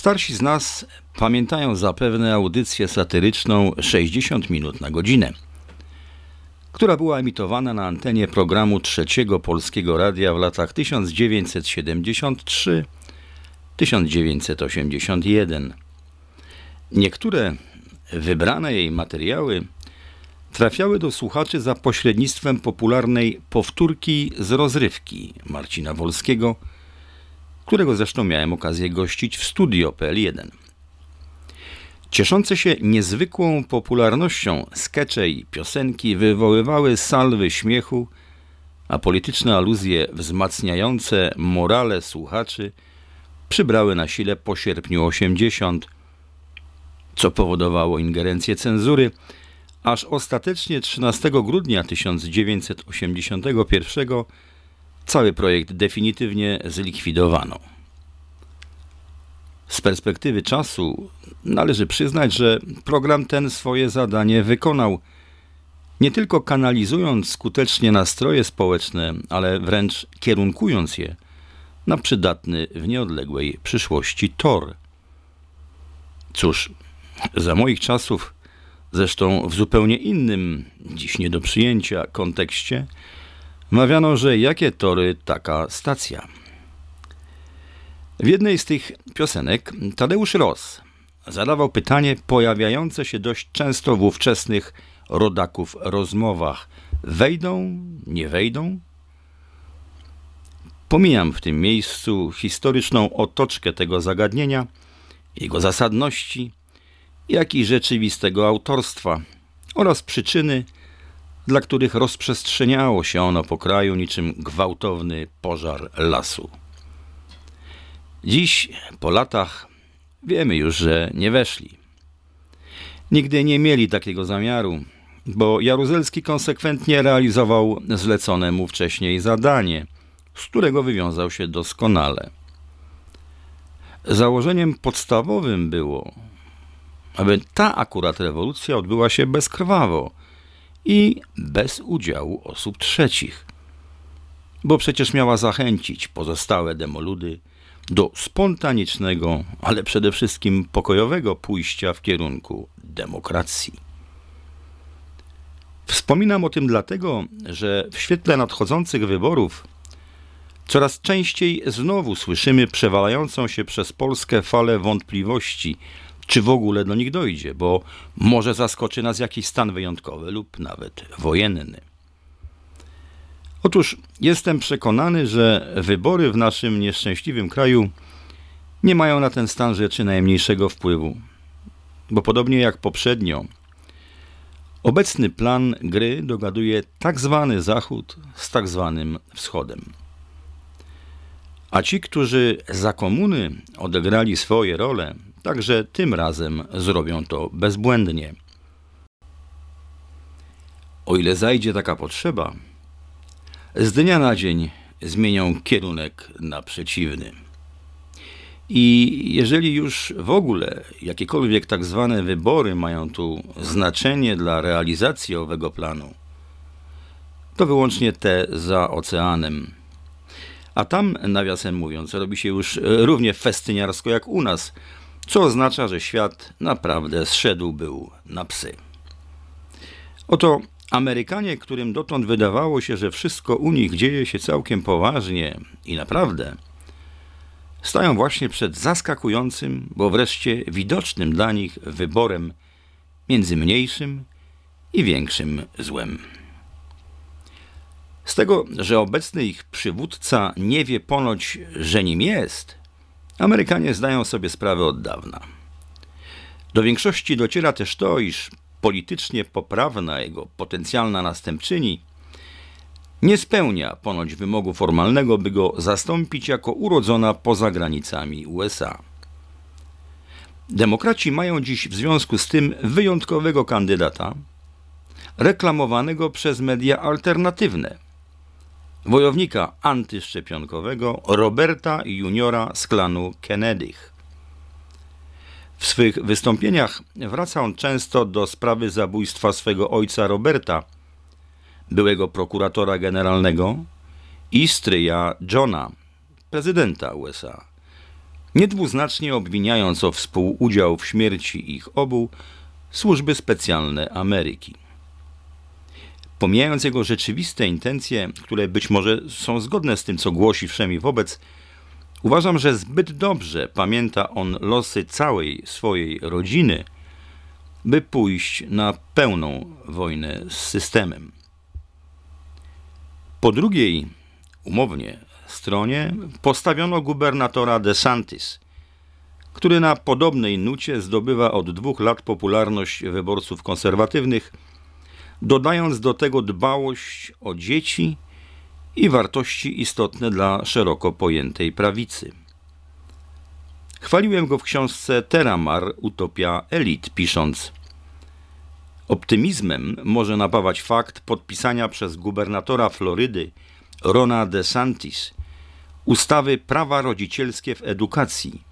Starsi z nas pamiętają zapewne audycję satyryczną 60 minut na godzinę, która była emitowana na antenie programu Trzeciego Polskiego Radia w latach 1973-1981. Niektóre wybrane jej materiały trafiały do słuchaczy za pośrednictwem popularnej powtórki z rozrywki Marcina Wolskiego, którego zresztą miałem okazję gościć w studio PL1. Cieszące się niezwykłą popularnością skecze i piosenki wywoływały salwy śmiechu, a polityczne aluzje wzmacniające morale słuchaczy przybrały na sile po sierpniu 80, co powodowało ingerencję cenzury, aż ostatecznie 13 grudnia 1981 cały projekt definitywnie zlikwidowano. Z perspektywy czasu należy przyznać, że program ten swoje zadanie wykonał, nie tylko kanalizując skutecznie nastroje społeczne, ale wręcz kierunkując je na przydatny w nieodległej przyszłości tor. Cóż, za moich czasów, zresztą w zupełnie innym, dziś nie do przyjęcia kontekście, mawiano, że jakie tory, taka stacja. W jednej z tych piosenek Tadeusz Ross zadawał pytanie pojawiające się dość często w ówczesnych rodaków rozmowach: wejdą, nie wejdą? Pomijam w tym miejscu historyczną otoczkę tego zagadnienia, jego zasadności, jak i rzeczywistego autorstwa oraz przyczyny, dla których rozprzestrzeniało się ono po kraju niczym gwałtowny pożar lasu. Dziś, po latach, wiemy już, że nie weszli. Nigdy nie mieli takiego zamiaru, bo Jaruzelski konsekwentnie realizował zlecone mu wcześniej zadanie, z którego wywiązał się doskonale. Założeniem podstawowym było, aby ta akurat rewolucja odbyła się bezkrwawo i bez udziału osób trzecich, bo przecież miała zachęcić pozostałe demoludy do spontanicznego, ale przede wszystkim pokojowego pójścia w kierunku demokracji. Wspominam o tym dlatego, że w świetle nadchodzących wyborów coraz częściej znowu słyszymy przewalającą się przez Polskę falę wątpliwości, czy w ogóle do nich dojdzie, bo może zaskoczy nas jakiś stan wyjątkowy lub nawet wojenny. Otóż jestem przekonany, że wybory w naszym nieszczęśliwym kraju nie mają na ten stan rzeczy najmniejszego wpływu, bo podobnie jak poprzednio, obecny plan gry dogaduje tak zwany Zachód z tak zwanym Wschodem. A ci, którzy za komuny odegrali swoje role, także tym razem zrobią to bezbłędnie. O ile zajdzie taka potrzeba, z dnia na dzień zmienią kierunek na przeciwny. I jeżeli już w ogóle jakiekolwiek tak zwane wybory mają tu znaczenie dla realizacji owego planu, to wyłącznie te za oceanem. A tam, nawiasem mówiąc, robi się już równie festyniarsko jak u nas, co oznacza, że świat naprawdę zszedł był na psy. Oto Amerykanie, którym dotąd wydawało się, że wszystko u nich dzieje się całkiem poważnie i naprawdę, stają właśnie przed zaskakującym, bo wreszcie widocznym dla nich wyborem między mniejszym i większym złem. Z tego, że obecny ich przywódca nie wie ponoć, że nim jest, Amerykanie zdają sobie sprawę od dawna. Do większości dociera też to, iż politycznie poprawna jego potencjalna następczyni nie spełnia ponoć wymogu formalnego, by go zastąpić jako urodzona poza granicami USA. Demokraci mają dziś w związku z tym wyjątkowego kandydata, reklamowanego przez media alternatywne, wojownika antyszczepionkowego Roberta Juniora z klanu Kennedych. W swych wystąpieniach wraca on często do sprawy zabójstwa swego ojca Roberta, byłego prokuratora generalnego i stryja Johna, prezydenta USA, niedwuznacznie obwiniając o współudział w śmierci ich obu służby specjalne Ameryki. Pomijając jego rzeczywiste intencje, które być może są zgodne z tym, co głosi wszemi wobec, uważam, że zbyt dobrze pamięta on losy całej swojej rodziny, by pójść na pełną wojnę z systemem. Po drugiej, umownie, stronie postawiono gubernatora DeSantis, który na podobnej nucie zdobywa od dwóch lat popularność wyborców konserwatywnych, dodając do tego dbałość o dzieci i wartości istotne dla szeroko pojętej prawicy. Chwaliłem go w książce Teramar Utopia Elit, pisząc Optymizmem może napawać fakt podpisania przez gubernatora Florydy Rona DeSantis ustawy prawa rodzicielskie w edukacji,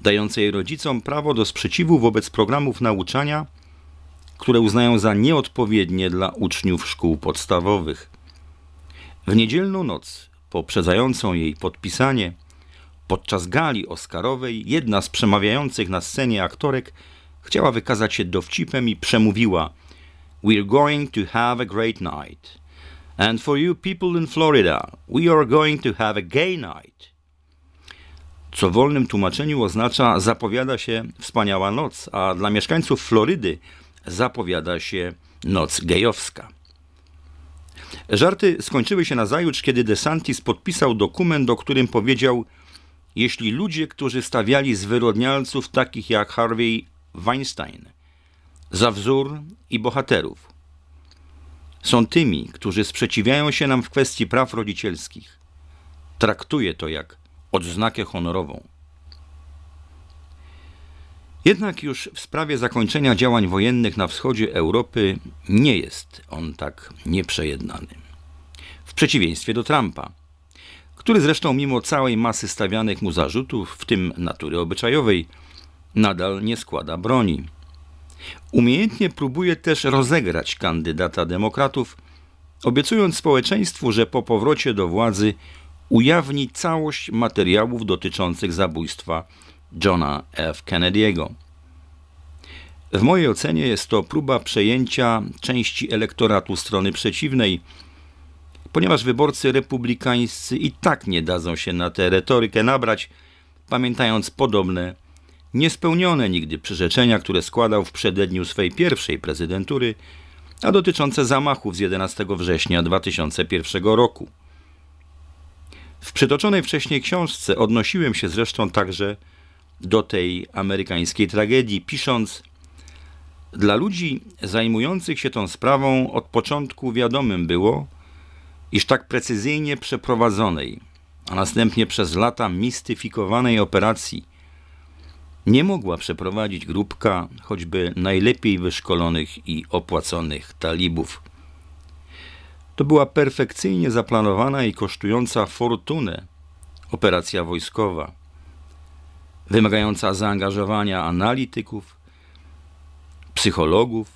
dającej rodzicom prawo do sprzeciwu wobec programów nauczania, które uznają za nieodpowiednie dla uczniów szkół podstawowych. W niedzielną noc, poprzedzającą jej podpisanie, podczas gali oscarowej, jedna z przemawiających na scenie aktorek chciała wykazać się dowcipem i przemówiła We're going to have a great night. And for you people in Florida, we are going to have a gay night. Co w wolnym tłumaczeniu oznacza zapowiada się wspaniała noc, a dla mieszkańców Florydy zapowiada się noc gejowska. Żarty skończyły się nazajutrz, kiedy DeSantis podpisał dokument, o którym powiedział jeśli ludzie, którzy stawiali zwyrodnialców takich jak Harvey Weinstein za wzór i bohaterów, są tymi, którzy sprzeciwiają się nam w kwestii praw rodzicielskich. Traktuje to jak odznakę honorową. Jednak już w sprawie zakończenia działań wojennych na wschodzie Europy nie jest on tak nieprzejednany. W przeciwieństwie do Trumpa, który zresztą mimo całej masy stawianych mu zarzutów, w tym natury obyczajowej, nadal nie składa broni. Umiejętnie próbuje też rozegrać kandydata demokratów, obiecując społeczeństwu, że po powrocie do władzy ujawni całość materiałów dotyczących zabójstwa Johna F. Kennedy'ego. W mojej ocenie jest to próba przejęcia części elektoratu strony przeciwnej, ponieważ wyborcy republikańscy i tak nie dadzą się na tę retorykę nabrać, pamiętając podobne niespełnione nigdy przyrzeczenia, które składał w przededniu swej pierwszej prezydentury, a dotyczące zamachów z 11 września 2001 roku. W przytoczonej wcześniej książce odnosiłem się zresztą także do tej amerykańskiej tragedii, pisząc Dla ludzi zajmujących się tą sprawą od początku wiadomym było, iż tak precyzyjnie przeprowadzonej, a następnie przez lata mistyfikowanej operacji – nie mogła przeprowadzić grupka choćby najlepiej wyszkolonych i opłaconych talibów. To była perfekcyjnie zaplanowana i kosztująca fortunę operacja wojskowa, wymagająca zaangażowania analityków, psychologów,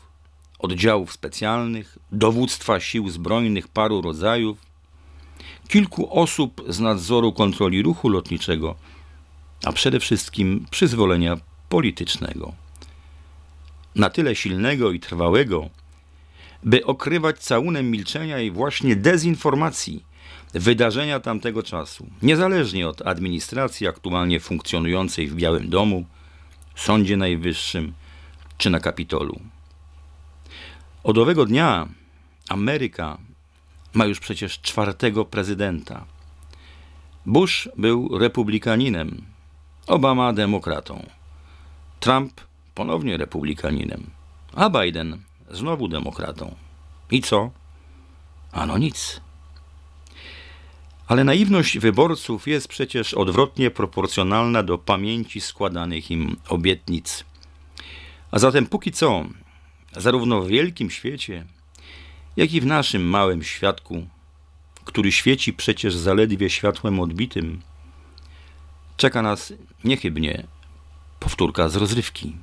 oddziałów specjalnych, dowództwa sił zbrojnych paru rodzajów, kilku osób z nadzoru kontroli ruchu lotniczego – a przede wszystkim przyzwolenia politycznego. Na tyle silnego i trwałego, by okrywać całunem milczenia i właśnie dezinformacji wydarzenia tamtego czasu, niezależnie od administracji aktualnie funkcjonującej w Białym Domu, Sądzie Najwyższym czy na Kapitolu. Od owego dnia Ameryka ma już przecież czwartego prezydenta. Bush był republikaninem, Obama demokratą, Trump ponownie republikaninem, a Biden znowu demokratą. I co? Ano nic. Ale naiwność wyborców jest przecież odwrotnie proporcjonalna do pamięci składanych im obietnic. A zatem póki co, zarówno w wielkim świecie, jak i w naszym małym świadku, który świeci przecież zaledwie światłem odbitym, Czeka nas niechybnie powtórka z rozrywki.